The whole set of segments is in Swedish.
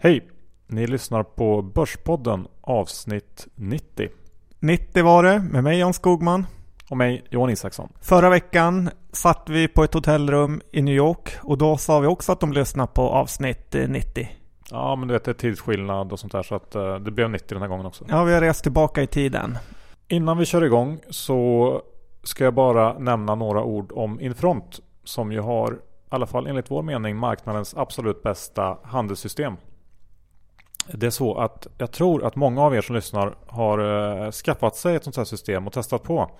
Hej! Ni lyssnar på Börspodden avsnitt 90. 90 var det, med mig Jan Skogman. Och mig Johan Isaksson. Förra veckan satt vi på ett hotellrum i New York och då sa vi också att de lyssnade på avsnitt 90. Ja, men du vet det är tidsskillnad och sånt där så att uh, det blev 90 den här gången också. Ja, vi har rest tillbaka i tiden. Innan vi kör igång så ska jag bara nämna några ord om Infront som ju har, i alla fall enligt vår mening, marknadens absolut bästa handelssystem. Det är så att jag tror att många av er som lyssnar har eh, skaffat sig ett sånt här system och testat på.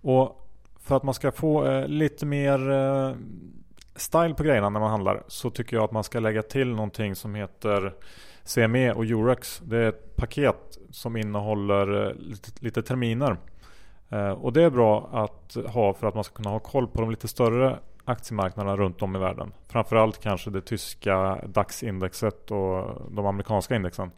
Och för att man ska få eh, lite mer eh, style på grejerna när man handlar så tycker jag att man ska lägga till någonting som heter CME och Eurex. Det är ett paket som innehåller lite, lite terminer. Och det är bra att ha för att man ska kunna ha koll på de lite större aktiemarknaderna runt om i världen. Framförallt kanske det tyska DAX-indexet och de amerikanska indexen.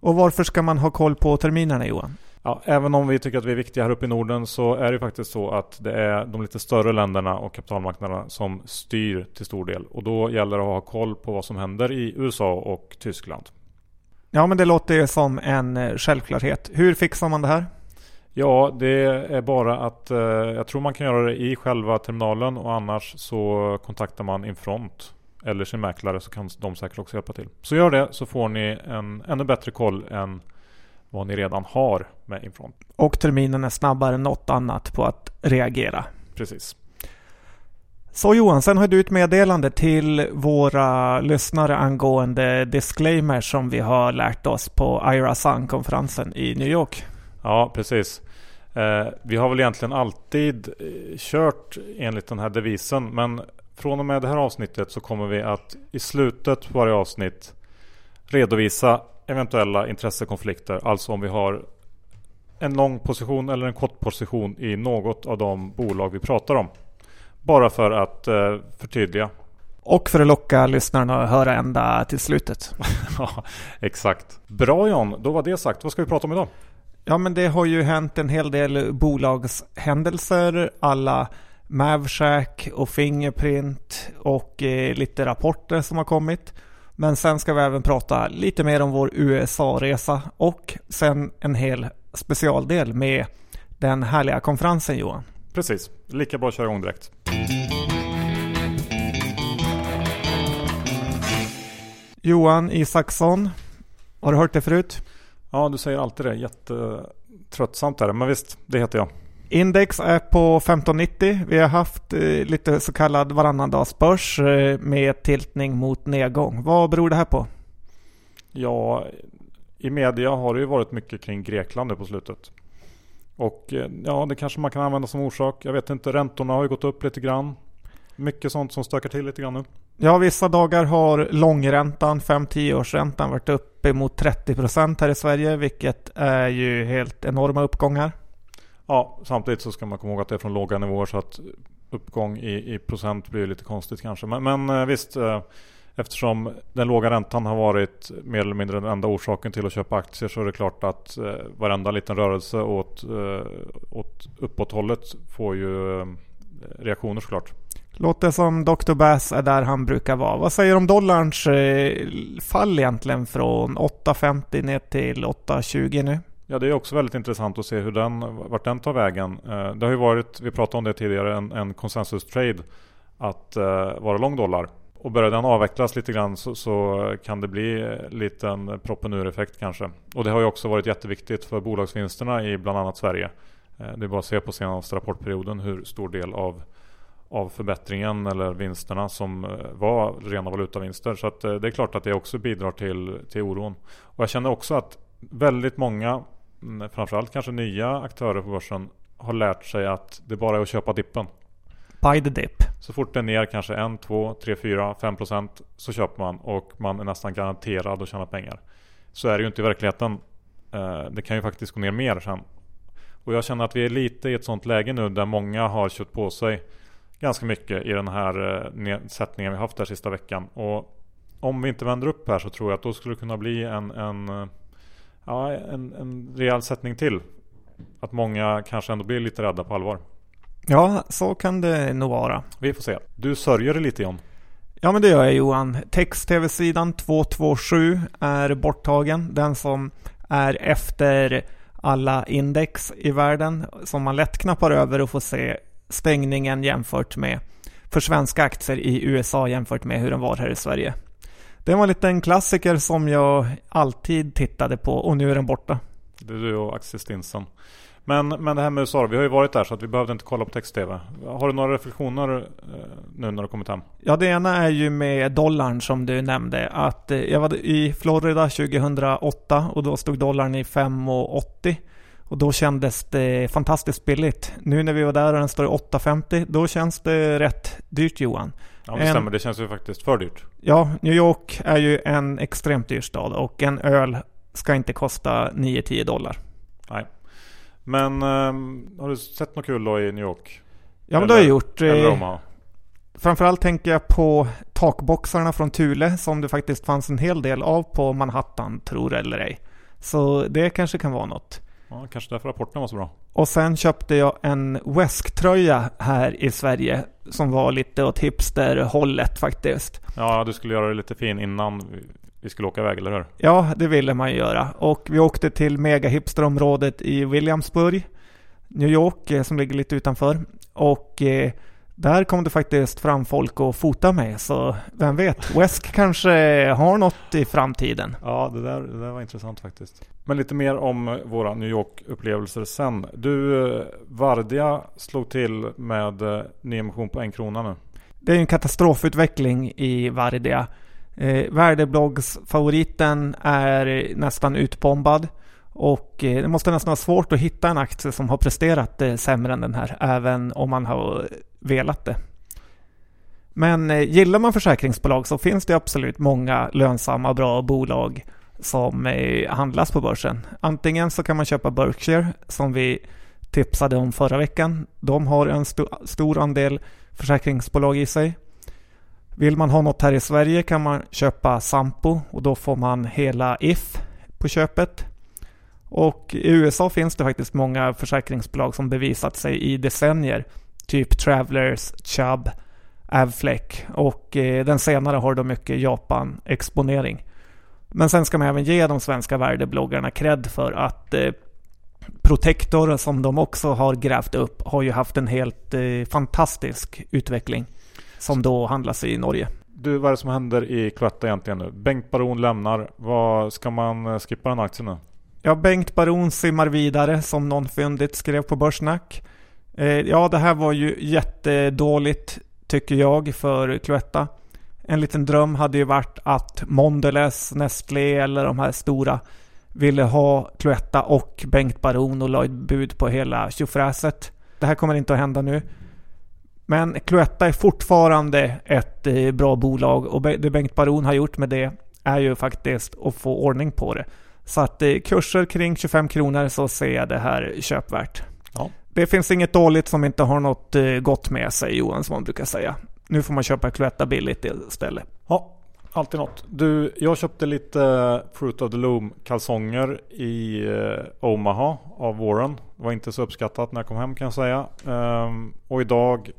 Och varför ska man ha koll på terminerna Johan? Ja, även om vi tycker att vi är viktiga här uppe i Norden så är det faktiskt så att det är de lite större länderna och kapitalmarknaderna som styr till stor del. Och då gäller det att ha koll på vad som händer i USA och Tyskland. Ja, men det låter ju som en eh, självklarhet. Hur fixar man det här? Ja, det är bara att eh, jag tror man kan göra det i själva terminalen och annars så kontaktar man Infront eller sin mäklare så kan de säkert också hjälpa till. Så gör det så får ni en ännu bättre koll än vad ni redan har med Infront. Och terminen är snabbare än något annat på att reagera. Precis. Så Johan, sen har du ett meddelande till våra lyssnare angående disclaimer som vi har lärt oss på IRA Sun-konferensen i New York. Ja, precis. Eh, vi har väl egentligen alltid eh, kört enligt den här devisen. Men från och med det här avsnittet så kommer vi att i slutet på varje avsnitt redovisa eventuella intressekonflikter. Alltså om vi har en lång position eller en kort position i något av de bolag vi pratar om. Bara för att eh, förtydliga. Och för att locka lyssnarna att höra ända till slutet. ja, exakt. Bra John, då var det sagt. Vad ska vi prata om idag? Ja, men det har ju hänt en hel del bolagshändelser. Alla Mavshack och Fingerprint och eh, lite rapporter som har kommit. Men sen ska vi även prata lite mer om vår USA-resa och sen en hel specialdel med den härliga konferensen Johan. Precis, lika bra att köra igång direkt. Johan Isaksson, har du hört det förut? Ja, du säger alltid det. Jättetröttsamt är det. Men visst, det heter jag. Index är på 1590. Vi har haft eh, lite så kallad varannandagsbörs eh, med tiltning mot nedgång. Vad beror det här på? Ja, i media har det ju varit mycket kring Grekland nu på slutet. Och eh, ja, det kanske man kan använda som orsak. Jag vet inte, räntorna har ju gått upp lite grann. Mycket sånt som stökar till lite grann nu. Ja, vissa dagar har långräntan, 5-10 årsräntan varit uppemot 30% här i Sverige, vilket är ju helt enorma uppgångar. Ja, samtidigt så ska man komma ihåg att det är från låga nivåer så att uppgång i, i procent blir lite konstigt kanske. Men, men eh, visst, eh, eftersom den låga räntan har varit mer eller mindre den enda orsaken till att köpa aktier så är det klart att eh, varenda liten rörelse åt, åt uppåthållet får ju reaktioner såklart. Låter som Dr. Bass är där han brukar vara. Vad säger du om dollarns eh, fall egentligen från 8,50 ner till 8,20 nu? Ja det är också väldigt intressant att se hur den, vart den tar vägen. Eh, det har ju varit, vi pratade om det tidigare, en, en consensus trade att eh, vara lång dollar. Och börjar den avvecklas lite grann så, så kan det bli en liten proppen ur effekt kanske. Och det har ju också varit jätteviktigt för bolagsvinsterna i bland annat Sverige. Det är bara att se på senaste rapportperioden hur stor del av av förbättringen eller vinsterna som eh, var rena valutavinster. Så att eh, det är klart att det också bidrar till, till oron. Och jag känner också att väldigt många, mm, framförallt kanske nya aktörer på börsen, har lärt sig att det bara är att köpa dippen. Buy the dip. Så fort det är ner kanske 1, 2, 3, 4, 5 procent så köper man och man är nästan garanterad att tjäna pengar. Så är det ju inte i verkligheten. Eh, det kan ju faktiskt gå ner mer sen. Och jag känner att vi är lite i ett sånt läge nu där många har kört på sig ganska mycket i den här eh, nedsättningen vi haft där sista veckan. Och om vi inte vänder upp här så tror jag att då skulle det kunna bli en, en, eh, ja, en, en rejäl sättning till. Att många kanske ändå blir lite rädda på allvar. Ja, så kan det nog vara. Vi får se. Du sörjer det lite John. Ja men det gör jag Johan. Text-tv-sidan 227 är borttagen. Den som är efter alla index i världen som man lätt knappar över och får se stängningen jämfört med för svenska aktier i USA jämfört med hur den var här i Sverige. Det var en liten klassiker som jag alltid tittade på och nu är den borta. Det är du och Axel Stinson. Men, men det här med USA, vi har ju varit där så att vi behövde inte kolla på text-tv. Har du några reflektioner eh, nu när du kommit hem? Ja, det ena är ju med dollarn som du nämnde. Att eh, jag var i Florida 2008 och då stod dollarn i 5,80. Och då kändes det fantastiskt billigt. Nu när vi var där och den står i 8,50 då känns det rätt dyrt Johan. Ja, det stämmer. Det känns ju faktiskt för dyrt. Ja, New York är ju en extremt dyr stad och en öl ska inte kosta 9-10 dollar. Nej. Men um, har du sett något kul då i New York? Ja, men det har jag gjort. Eller eh, Omaha? Framförallt tänker jag på takboxarna från Thule som det faktiskt fanns en hel del av på Manhattan, tror eller ej. Så det kanske kan vara något. Ja, kanske därför rapporten var så bra. Och sen köpte jag en Wesk-tröja här i Sverige som var lite åt hipster-hållet faktiskt. Ja, du skulle göra det lite fin innan vi skulle åka iväg, eller hur? Ja, det ville man ju göra. Och vi åkte till megahipsterområdet i Williamsburg, New York, eh, som ligger lite utanför. Och eh, där kom det faktiskt fram folk och fota mig, så vem vet? Wesk kanske har något i framtiden. Ja, det där, det där var intressant faktiskt. Men lite mer om våra New York-upplevelser sen. Du, eh, Vardia slog till med eh, nyemission på en krona nu. Det är en katastrofutveckling i Vardia. Eh, Värdebloggsfavoriten är nästan utbombad. Och eh, det måste nästan vara svårt att hitta en aktie som har presterat eh, sämre än den här, även om man har eh, velat det. Men eh, gillar man försäkringsbolag så finns det absolut många lönsamma, bra bolag som handlas på börsen. Antingen så kan man köpa Berkshire som vi tipsade om förra veckan. De har en st stor andel försäkringsbolag i sig. Vill man ha något här i Sverige kan man köpa Sampo och då får man hela If på köpet. Och i USA finns det faktiskt många försäkringsbolag som bevisat sig i decennier. Typ Travelers, Chubb, Avfleck och eh, den senare har då mycket Japan-exponering. Men sen ska man även ge de svenska värdebloggarna cred för att eh, Protector som de också har grävt upp har ju haft en helt eh, fantastisk utveckling som då handlas i Norge. Du, vad är det som händer i Cloetta egentligen nu? Bengt Baron lämnar. Vad Ska man eh, skippa den aktien nu? Ja, Bengt Baron simmar vidare som någon fyndigt skrev på Börssnack. Eh, ja, det här var ju jättedåligt tycker jag för Cloetta. En liten dröm hade ju varit att Mondelez, Nestlé eller de här stora ville ha Cloetta och Bengt Baron och la ett bud på hela tjofräset. Det här kommer inte att hända nu. Men Cloetta är fortfarande ett eh, bra bolag och det Bengt Baron har gjort med det är ju faktiskt att få ordning på det. Så att eh, kurser kring 25 kronor så ser jag det här köpvärt. Ja. Det finns inget dåligt som inte har något eh, gott med sig Johan som man brukar säga. Nu får man köpa Cloetta billigt istället. Ja, alltid något. Du, jag köpte lite Fruit of the Loom kalsonger i Omaha av Warren. Det var inte så uppskattat när jag kom hem kan jag säga. Ehm, och idag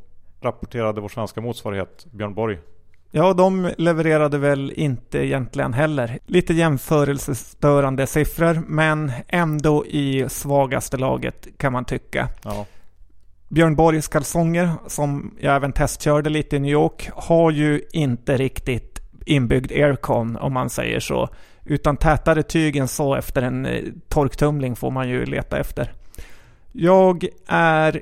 rapporterade vår svenska motsvarighet Björn Borg. Ja, de levererade väl inte egentligen heller. Lite jämförelsestörande siffror, men ändå i svagaste laget kan man tycka. Ja. Björn Borgs kalsonger, som jag även testkörde lite i New York, har ju inte riktigt inbyggd aircon om man säger så. Utan tätare tyg än så efter en eh, torktumling får man ju leta efter. Jag är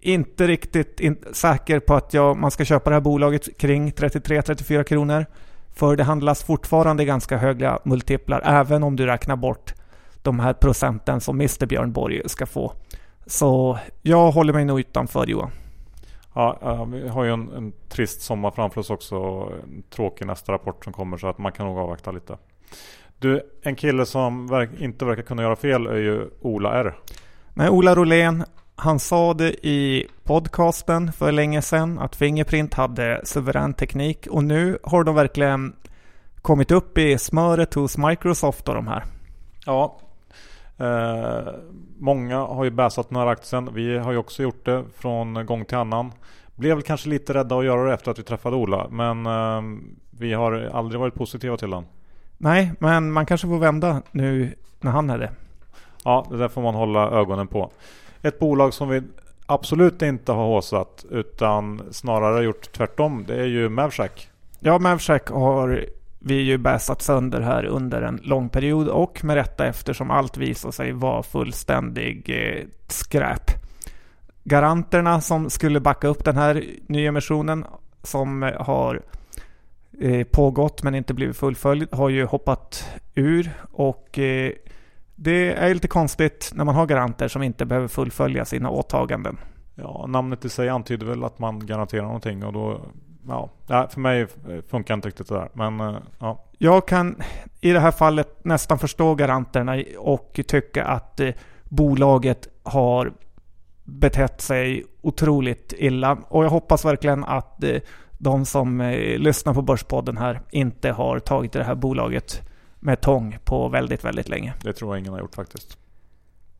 inte riktigt in säker på att jag, man ska köpa det här bolaget kring 33-34 kronor. För det handlas fortfarande ganska höga multiplar även om du räknar bort de här procenten som Mr Björn Borg ska få. Så jag håller mig nog utanför Johan. Ja, vi har ju en, en, trist sommar framför oss också. En tråkig nästa rapport som kommer så att man kan nog avvakta lite. Du, en kille som verk, inte verkar kunna göra fel är ju Ola R. Nej, Ola Rolén han sa det i podcasten för länge sedan att Fingerprint hade suverän teknik och nu har de verkligen kommit upp i smöret hos Microsoft och de här. Ja, eh, många har ju bäsat den här aktien. Vi har ju också gjort det från gång till annan. blev väl kanske lite rädda att göra det efter att vi träffade Ola. Men eh, vi har aldrig varit positiva till den. Nej, men man kanske får vända nu när han är det. Ja, det där får man hålla ögonen på. Ett bolag som vi absolut inte har håsat utan snarare gjort tvärtom. Det är ju Mavshack. Ja, Mavshack har vi ju bäsat sönder här under en lång period och med rätta eftersom allt visar sig vara fullständig eh, skräp. Garanterna som skulle backa upp den här nyemissionen som har eh, pågått men inte blivit fullföljd har ju hoppat ur och eh, det är lite konstigt när man har garanter som inte behöver fullfölja sina åtaganden. Ja, namnet i sig antyder väl att man garanterar någonting och då Ja, för mig funkar inte riktigt det där. Men eh, ja. Jag kan i det här fallet nästan förstå garanterna och tycka att eh, bolaget har betett sig otroligt illa. Och jag hoppas verkligen att eh, de som lyssnar på Börspodden här inte har tagit det här bolaget med tång på väldigt, väldigt länge. Det tror jag ingen har gjort faktiskt.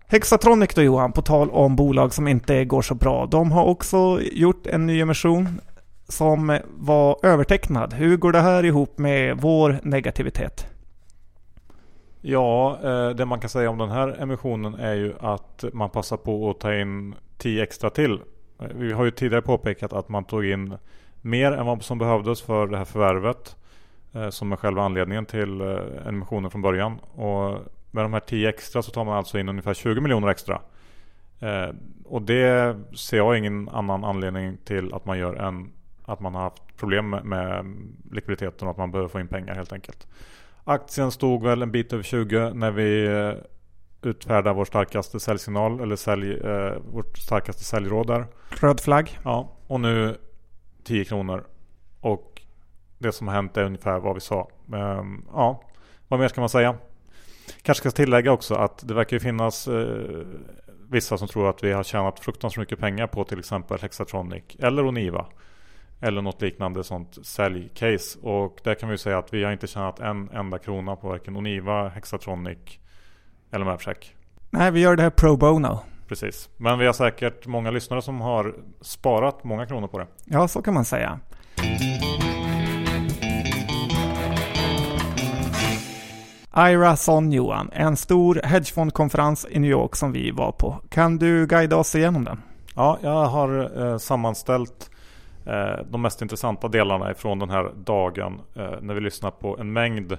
Hexatronic då Johan, på tal om bolag som inte går så bra. De har också gjort en ny emission som var övertecknad. Hur går det här ihop med vår negativitet? Ja, eh, det man kan säga om den här emissionen är ju att man passar på att ta in 10 extra till. Eh, vi har ju tidigare påpekat att man tog in mer än vad som behövdes för det här förvärvet. Eh, som är själva anledningen till emissionen från början. Och med de här 10 extra så tar man alltså in ungefär 20 miljoner extra. Och det ser jag ingen annan anledning till att man gör än att man har haft problem med likviditeten och att man behöver få in pengar helt enkelt. Aktien stod väl en bit över 20 när vi eh, utfärdade vår starkaste säljsignal eller sälj, eh, vårt starkaste säljråd där. Röd flagg. Ja, och nu 10 kronor. Och det som har hänt är ungefär vad vi sa. Men, ja, vad mer ska man säga? Kanske ska tillägga också att det verkar finnas eh, vissa som tror att vi har tjänat fruktansvärt mycket pengar på till exempel Hexatronic eller Oniva. Eller något liknande sånt säljcase. Och där kan vi säga att vi har inte tjänat en enda krona på varken Oniva, Hexatronic eller Mapcheck. Nej, vi gör det här pro bono. Precis. Men vi har säkert många lyssnare som har sparat många kronor på det. Ja, så kan man säga. IRA Son Johan, en stor hedgefondkonferens i New York som vi var på. Kan du guida oss igenom den? Ja, jag har eh, sammanställt Eh, de mest intressanta delarna ifrån den här dagen eh, när vi lyssnar på en mängd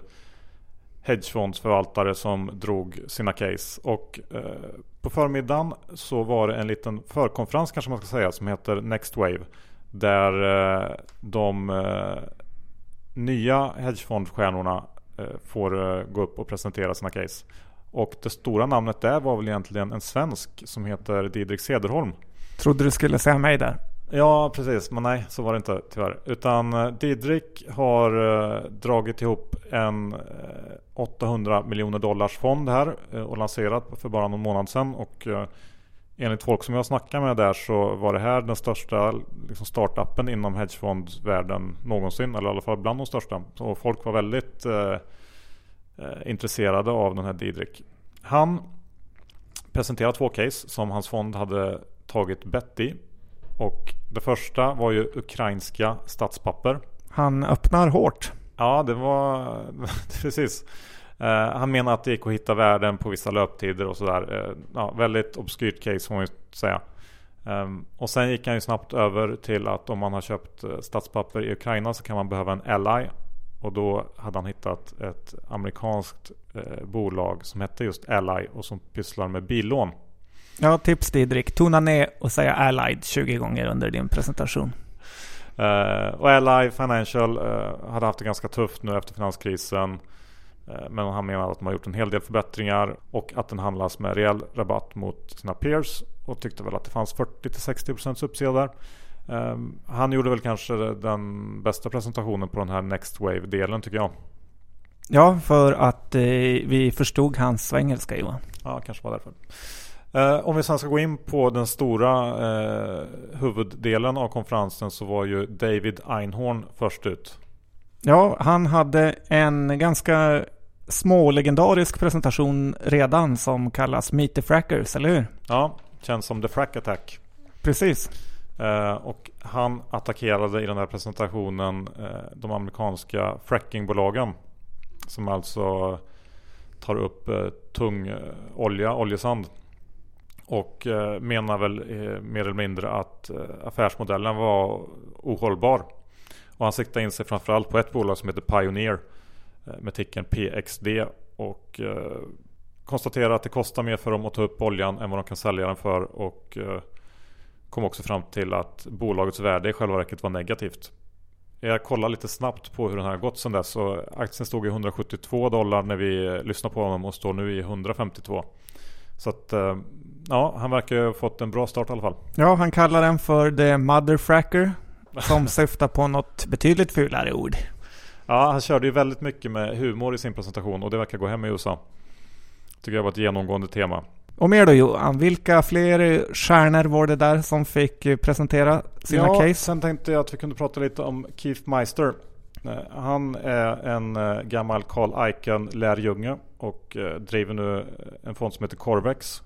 hedgefondsförvaltare som drog sina case. Och eh, på förmiddagen så var det en liten förkonferens kanske man ska säga som heter Next Wave. Där de nya hedgefondstjärnorna får gå upp och presentera sina case. Och det stora namnet där var väl egentligen en svensk som heter Didrik Sederholm. Trodde du skulle säga mig där. Ja, precis. Men nej, så var det inte tyvärr. Utan eh, Didrik har eh, dragit ihop en eh, 800 miljoner dollars fond här och lanserat för bara någon månad sedan. Och enligt folk som jag snackar med där så var det här den största liksom startupen inom hedgefondvärlden någonsin. Eller i alla fall bland de största. Så folk var väldigt eh, intresserade av den här Didrik. Han presenterade två case som hans fond hade tagit bett i. Och det första var ju ukrainska statspapper. Han öppnar hårt. Ja, det var precis. Uh, han menar att det gick att hitta värden på vissa löptider och sådär. Uh, ja, väldigt obskyrt case får man ju säga. Um, och sen gick han ju snabbt över till att om man har köpt uh, statspapper i Ukraina så kan man behöva en ally. Och då hade han hittat ett amerikanskt bolag som hette just Ally och som pysslar med billån. Ja, tips Didrik. Tona ner och säga Allied 20 gånger under din presentation. Uh, och Ally Financial uh, hade haft det ganska tufft nu efter finanskrisen. Uh, men han menar att de har gjort en hel del förbättringar och att den handlas med rejäl rabatt mot sina peers. Och tyckte väl att det fanns 40-60% uppsida där. han gjorde väl kanske den bästa presentationen på den här Next Wave-delen tycker jag. Ja, för att vi förstod hans svengelska Johan. Ja, kanske var därför. Eh, om vi sen ska gå in på den stora eh, huvuddelen av konferensen så var ju David Einhorn först ut. Ja, han hade en ganska smålegendarisk presentation redan som kallas Meet the Frackers, eller hur? Ja, känns som The Frack Attack. Precis. Eh, och han attackerade i den här presentationen eh, de amerikanska frackingbolagen. Som alltså tar upp eh, tung eh, olja, oljesand. Och eh, menar väl eh, mer eller mindre att eh, affärsmodellen var ohållbar. Och han siktar in sig framförallt på ett bolag som heter Pioneer. Med ticken PXD. Och konstaterar att det kostar mer för dem att ta upp oljan än vad de kan sälja den för. Och kom också fram till att bolagets värde i själva verket var negativt. Jag kollar lite snabbt på hur den har gått sedan dess. Och aktien stod i 172 dollar när vi lyssnade på honom och står nu i 152. Så att ja, han verkar ha fått en bra start i alla fall. Ja, han kallar den för The Motherfracker. Som syftar på något betydligt fulare ord. Ja, han körde ju väldigt mycket med humor i sin presentation och det verkar gå hem i USA. Tycker jag var ett genomgående tema. Och mer då Johan, vilka fler stjärnor var det där som fick presentera sina ja, case? Sen tänkte jag att vi kunde prata lite om Keith Meister. Eh, han är en eh, gammal Carl Icahn lärjunge och eh, driver nu en fond som heter Corvex.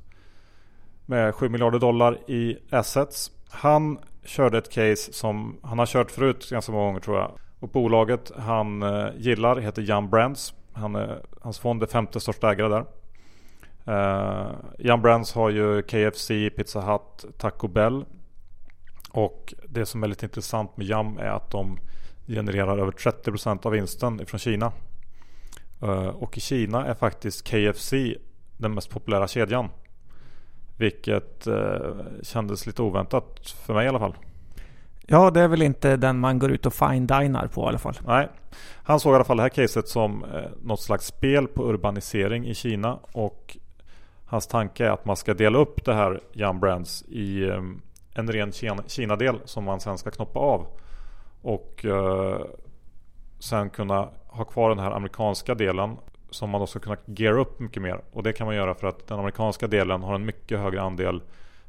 Med 7 miljarder dollar i assets. Han körde ett case som han har kört förut ganska många gånger tror jag. Och bolaget han eh, gillar heter Yum Brands. Han är, hans fond är femte största ägare där. Uh, Brands har ju KFC, Pizza Hut, Taco Bell. Och det som är lite intressant med Jam är att de genererar över 30% av vinsten från Kina. Uh, och i Kina är faktiskt KFC den mest populära kedjan. Vilket uh, kändes lite oväntat för mig i alla fall. Ja, det är väl inte den man går ut och fine-dinar på i alla fall. Nej, han såg i alla fall det här caset som eh, något slags spel på urbanisering i Kina och Hans tanke är att man ska dela upp det här Young Brands i eh, en ren Kina-del som man sen ska knoppa av. Och eh, sen kunna ha kvar den här amerikanska delen som man då ska kunna gear upp mycket mer. Och det kan man göra för att den amerikanska delen har en mycket högre andel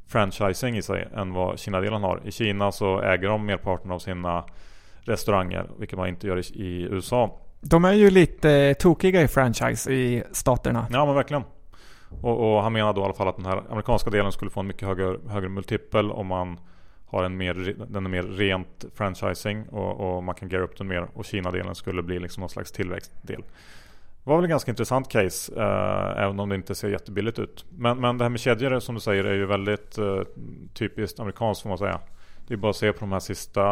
franchising i sig än vad Kina-delen har. I Kina så äger de merparten av sina restauranger, vilket man inte gör i, i USA. De är ju lite tokiga i franchise i staterna. Ja men verkligen. Och, och, han menar då i alla fall att den här amerikanska delen skulle få en mycket högre, högre multipel om man har en mer, den är mer rent franchising och, och man kan geara upp den mer. Och Kina-delen skulle bli liksom någon slags tillväxtdel. Var väl en ganska intressant case, eh, även om det inte ser jättebilligt ut. Men, men det här med kedjor som du säger är ju väldigt eh, typiskt amerikanskt får man säga. Det är bara att se på de här sista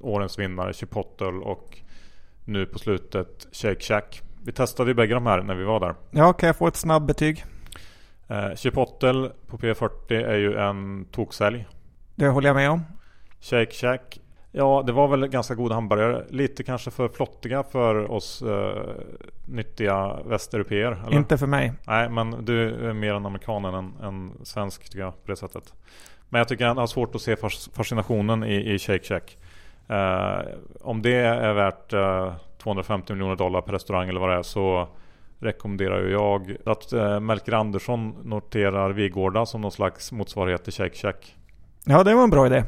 årens vinnare, Chipotle och nu på slutet Shake Shack. Vi testade ju bägge de här när vi var där. Ja, kan jag få ett snabbbetyg? Eh, Chipotle på P40 är ju en toksälj. Det håller jag med om. Shake Shack. Ja, det var väl ganska goda hamburgare. Lite kanske för flottiga för oss eh, nyttiga västeuropeer. Inte för mig. Nej, men du är mer en amerikan än en, en svensk tycker jag på det sättet. Men jag tycker jag har svårt att se fascinationen i, i Shake Shack. Eh, om det är värt eh, 250 miljoner dollar per restaurang eller vad det är så rekommenderar jag att eh, Melker Andersson noterar Vigårda som någon slags motsvarighet till Shake Shack. Ja, det var en bra idé.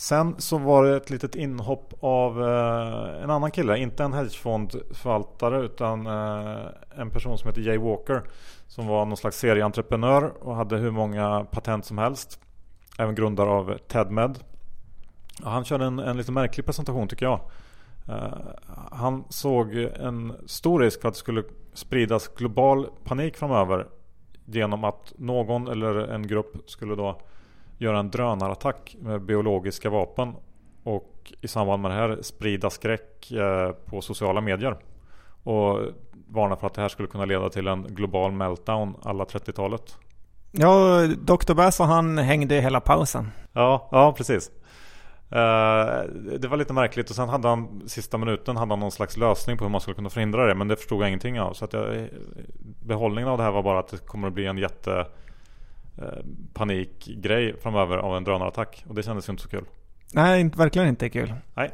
Sen så var det ett litet inhopp av eh, en annan kille, inte en hedgefondförvaltare utan eh, en person som heter Jay Walker som var någon slags serieentreprenör och hade hur många patent som helst. Även grundare av TEDMED. Han körde en, en lite märklig presentation tycker jag. Eh, han såg en stor risk för att det skulle spridas global panik framöver genom att någon eller en grupp skulle då göra en drönarattack med biologiska vapen och i samband med det här sprida skräck uh, på sociala medier. Och varna för att det här skulle kunna leda till en global meltdown alla 30-talet. Ja, Dr. Bass och han hängde hela pausen. Ja, ja precis. Uh, det var lite märkligt och sen hade han sista minuten hade han någon slags lösning på hur man skulle kunna förhindra det men det förstod jag ingenting av. Så att jag, behållningen av det här var bara att det kommer att bli en jätte panikgrej framöver av en drönarattack och det kändes ju inte så kul. Nej, inte, verkligen inte kul. Nej.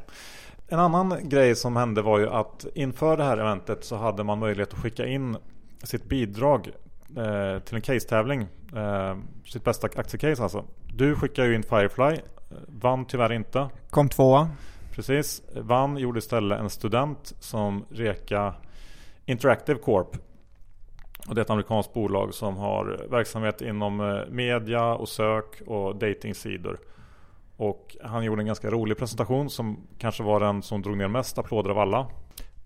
En annan grej som hände var ju att inför det här eventet så hade man möjlighet att skicka in sitt bidrag eh, till en case-tävling. Eh, sitt bästa aktiecase alltså. Du skickar ju in Firefly Vann tyvärr inte. Kom tvåa. Precis. Vann gjorde istället en student som Reka Interactive Corp. Och det är ett amerikanskt bolag som har verksamhet inom eh, media och sök och datingsidor. Och han gjorde en ganska rolig presentation som kanske var den som drog ner mest applåder av alla.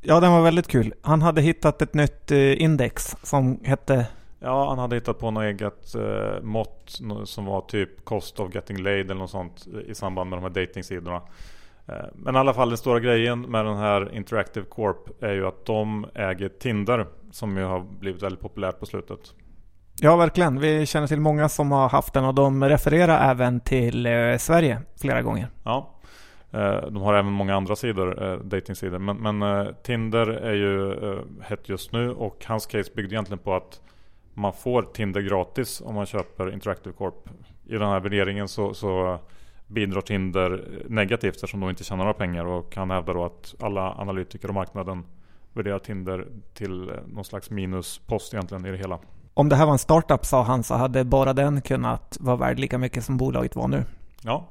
Ja, den var väldigt kul. Han hade hittat ett nytt eh, index som hette... Ja, han hade hittat på något eget eh, mått som var typ Cost of Getting Laid eller något sånt i samband med de här datingsidorna. Men i alla fall den stora grejen med den här Interactive Corp är ju att de äger Tinder som ju har blivit väldigt populärt på slutet. Ja, verkligen. Vi känner till många som har haft den och de refererar även till eh, Sverige flera gånger. Ja, eh, de har även många andra sidor, eh, datingsidor. Men, men eh, Tinder är ju eh, hett just nu och hans case byggde egentligen på att man får Tinder gratis om man köper Interactive Corp. I den här värderingen så, så bidrar Tinder negativt eftersom de inte tjänar några pengar och kan hävda då att alla analytiker och marknaden värderar Tinder till någon slags minuspost egentligen i det hela. Om det här var en startup sa han så hade bara den kunnat vara värd lika mycket som bolaget var nu. Ja,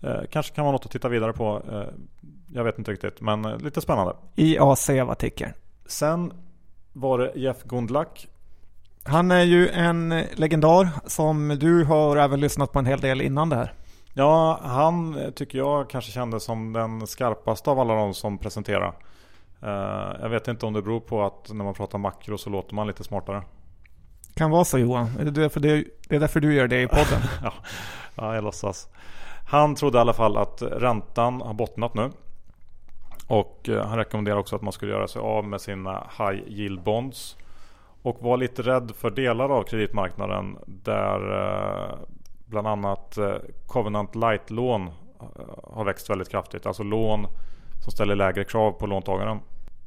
eh, kanske kan vara något att titta vidare på. Eh, jag vet inte riktigt, men eh, lite spännande. IAC var ticker. Sen var det Jeff Gundlach. Han är ju en legendar som du har även lyssnat på en hel del innan det här. Ja, han tycker jag kanske kändes som den skarpaste av alla de som presenterar. Uh, jag vet inte om det beror på att när man pratar makro så låter man lite smartare. Kan vara så Johan. Det är därför, det, det är därför du gör det i podden. ja, ja, jag låtsas. Han trodde i alla fall att räntan har bottnat nu. Och uh, han rekommenderar också att man skulle göra sig av med sina high yield bonds. Och var lite rädd för delar av kreditmarknaden där uh, bland annat Covenant Light-lån har växt väldigt kraftigt. Alltså lån som ställer lägre krav på låntagaren.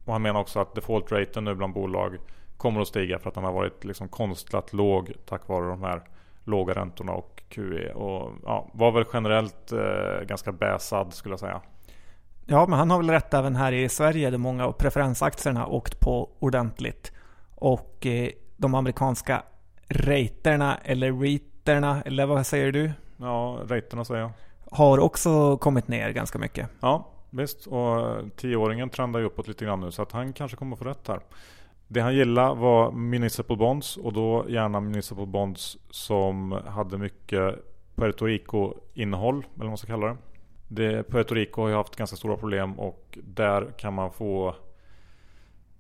Och han menar också att default-raten nu bland bolag kommer att stiga för att den har varit liksom konstlat låg tack vare de här låga räntorna och QE. Och ja, var väl generellt eh, ganska bäsad skulle jag säga. Ja, men han har väl rätt även här i Sverige där många av preferensaktierna åkt på ordentligt. Och eh, de amerikanska raterna eller reiterna, eller vad säger du? Ja, raterna säger jag. Har också kommit ner ganska mycket. Ja, Visst, och tioåringen trendar ju uppåt lite grann nu så att han kanske kommer få rätt här. Det han gillade var Municipal Bonds och då gärna Municipal Bonds som hade mycket Puerto Rico-innehåll, eller vad man ska kalla det. det. Puerto Rico har ju haft ganska stora problem och där kan man få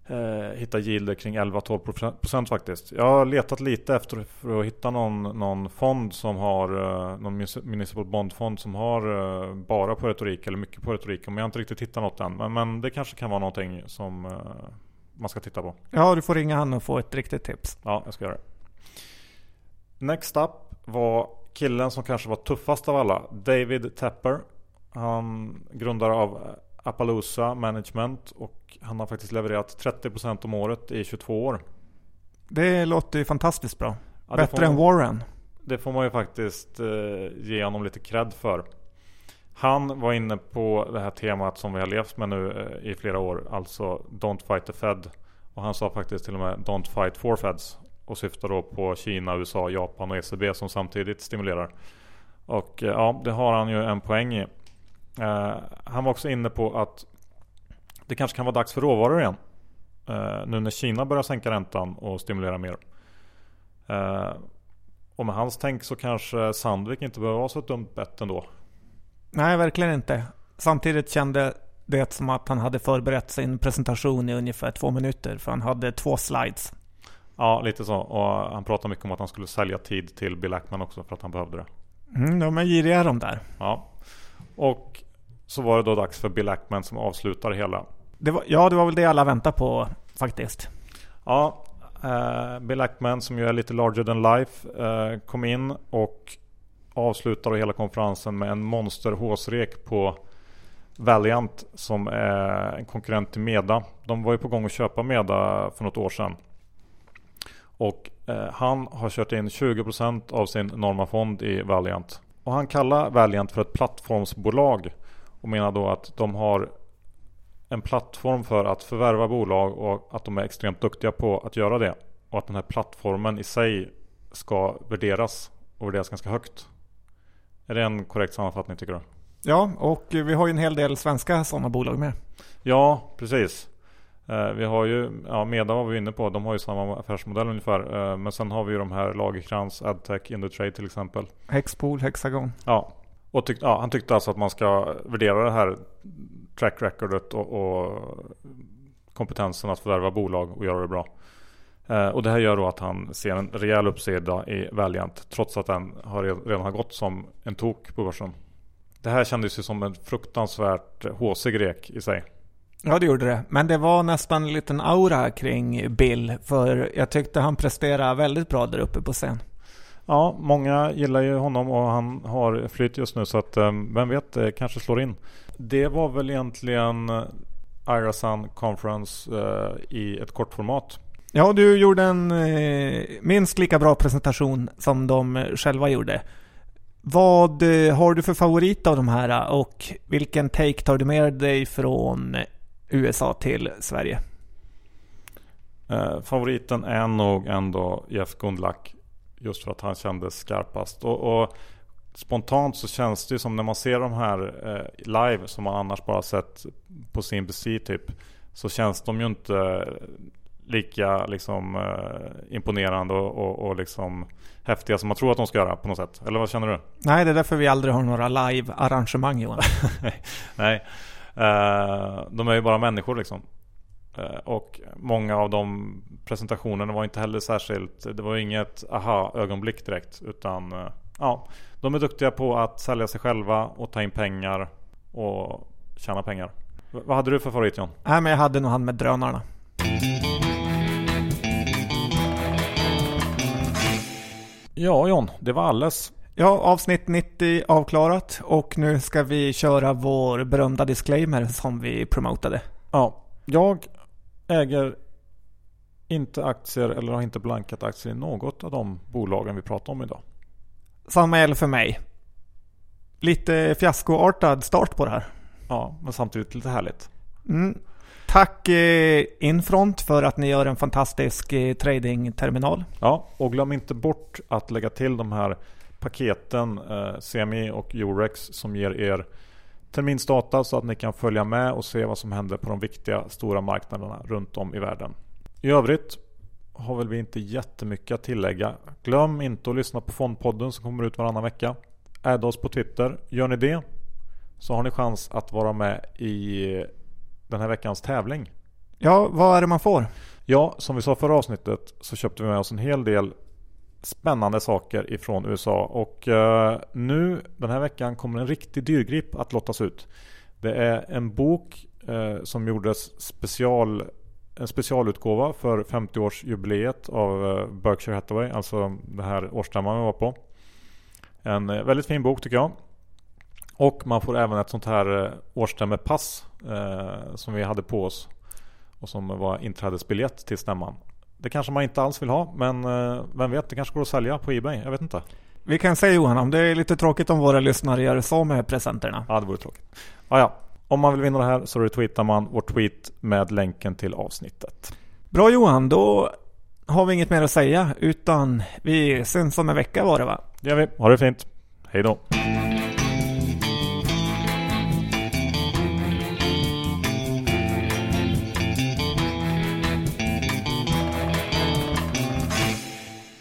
eh, hitta yielder kring 11-12% faktiskt. Jag har letat lite efter för att hitta någon, någon fond som har eh, någon municipal bondfond som har eh, bara Puerto Rico eller mycket Puerto Rico. Men jag har inte riktigt hittat något än. Men, men det kanske kan vara någonting som eh, man ska titta på. Ja, du får ringa han och få ett riktigt tips. Ja, jag ska göra det. Next up var killen som kanske var tuffast av alla. David Tepper. Han grundare av Appaloosa Management och han har faktiskt levererat 30% om året i 22 år. Det låter ju fantastiskt bra. Ja, Bättre man, än Warren. Det får man ju faktiskt eh, ge honom lite cred för. Han var inne på det här temat som vi har levt med nu eh, i flera år. Alltså Don't fight the Fed. Och han sa faktiskt till och med Don't fight for Feds. Och syftar då på Kina, USA, Japan och ECB som samtidigt stimulerar. Och eh, ja, det har han ju en poäng i. Uh, han var också inne på att det kanske kan vara dags för råvaror igen. Uh, nu när Kina börjar sänka räntan och stimulera mer. Uh, och med hans tänk så kanske Sandvik inte behöver vara så ett dumt bett ändå. Nej, verkligen inte. Samtidigt kände det som att han hade förberett sin presentation i ungefär två minuter. För han hade två slides. Ja, lite så. Och han pratade mycket om att han skulle sälja tid till Bill Ackman också för att han behövde det. Mm, de är giriga de där. Ja. Och så var det då dags för Bill Ackman som avslutar hela. Det var, ja, det var väl det alla väntade på faktiskt. Ja, eh, Bill Ackman som ju är lite larger than life eh, kom in och avslutar hela konferensen med en monster håsrek på Valiant som är en konkurrent till Meda. De var ju på gång att köpa Meda för något år sedan. Och eh, han har kört in 20% av sin Norma-fond i Valiant. Och han kallar Valiant för ett plattformsbolag och menar då att de har en plattform för att förvärva bolag och att de är extremt duktiga på att göra det. Och att den här plattformen i sig ska värderas och värderas ganska högt. Är det en korrekt sammanfattning tycker du? Ja, och vi har ju en hel del svenska sådana bolag med. Ja, precis. Eh, vi har ju, ja Meda var vi inne på, de har ju samma affärsmodell ungefär. Eh, men sen har vi ju de här Lagerkrans, Adtech, Indutrade till exempel. Hexpool, Hexagon. Ja, Och tyck, ja, han tyckte alltså att man ska värdera det här track recordet och, och kompetensen att förvärva bolag och göra det bra. Eh, och det här gör då att han ser en rejäl uppsida i Valiant trots att den har redan har gått som en tok på börsen. Det här kändes ju som en fruktansvärt håsig rek i sig. Ja, det gjorde det. Men det var nästan en liten aura kring Bill, för jag tyckte han presterade väldigt bra där uppe på scen. Ja, många gillar ju honom och han har flytt just nu så att eh, vem vet, det kanske slår in. Det var väl egentligen Irasan Conference eh, i ett kortformat. Ja, du gjorde en eh, minst lika bra presentation som de själva gjorde. Vad eh, har du för favorit av de här och vilken take tar du med dig från USA till Sverige? Eh, favoriten är nog ändå Jeff Gundlach. Just för att han kändes skarpast. Och, och, spontant så känns det som när man ser de här eh, live som man annars bara sett på CNBC typ. Så känns de ju inte lika liksom, eh, imponerande och, och, och liksom häftiga som man tror att de ska göra på något sätt. Eller vad känner du? Nej, det är därför vi aldrig har några live-arrangemang Johan. Nej, de är ju bara människor liksom. Eh, och många av de presentationerna var inte heller särskilt, det var inget aha-ögonblick direkt. Utan eh, ja, de är duktiga på att sälja sig själva och ta in pengar och tjäna pengar. V vad hade du för favorit John? Nej, men jag hade nog han med drönarna. Ja John, det var alles. Ja, avsnitt 90 avklarat och nu ska vi köra vår berömda disclaimer som vi promotade. Ja, jag äger inte aktier eller har inte blankat aktier i något av de bolagen vi pratar om idag. Samma gäller för mig. Lite fiaskoartad start på det här. Ja, men samtidigt lite härligt. Mm. Tack eh, Infront för att ni gör en fantastisk eh, tradingterminal. Ja, och glöm inte bort att lägga till de här paketen eh, CME och Eurex som ger er terminsdata så att ni kan följa med och se vad som händer på de viktiga stora marknaderna runt om i världen. I övrigt har väl vi inte jättemycket att tillägga. Glöm inte att lyssna på Fondpodden som kommer ut varannan vecka. Adda oss på Twitter. Gör ni det så har ni chans att vara med i den här veckans tävling. Ja, vad är det man får? Ja, som vi sa förra avsnittet så köpte vi med oss en hel del spännande saker ifrån USA och eh, nu den här veckan kommer en riktig dyrgrip att lottas ut. Det är en bok eh, som gjordes special en specialutgåva för 50-årsjubileet av eh, Berkshire Hathaway, alltså det här årsstämman vi var på. En väldigt fin bok tycker jag. Och man får även ett sånt här årsstämmepass eh, som vi hade på oss och som var inträdesbiljett till stämman. Det kanske man inte alls vill ha, men eh, vem vet, det kanske går att sälja på Ebay. Jag vet inte. Vi kan säga Johan, om det är lite tråkigt om våra lyssnare gör så med presenterna. Ja, det vore tråkigt. Ja, ja. Om man vill vinna det här så retweetar man vår tweet med länken till avsnittet. Bra Johan, då har vi inget mer att säga utan vi syns om en vecka var det va? Det gör vi. Ha det fint. Hej då.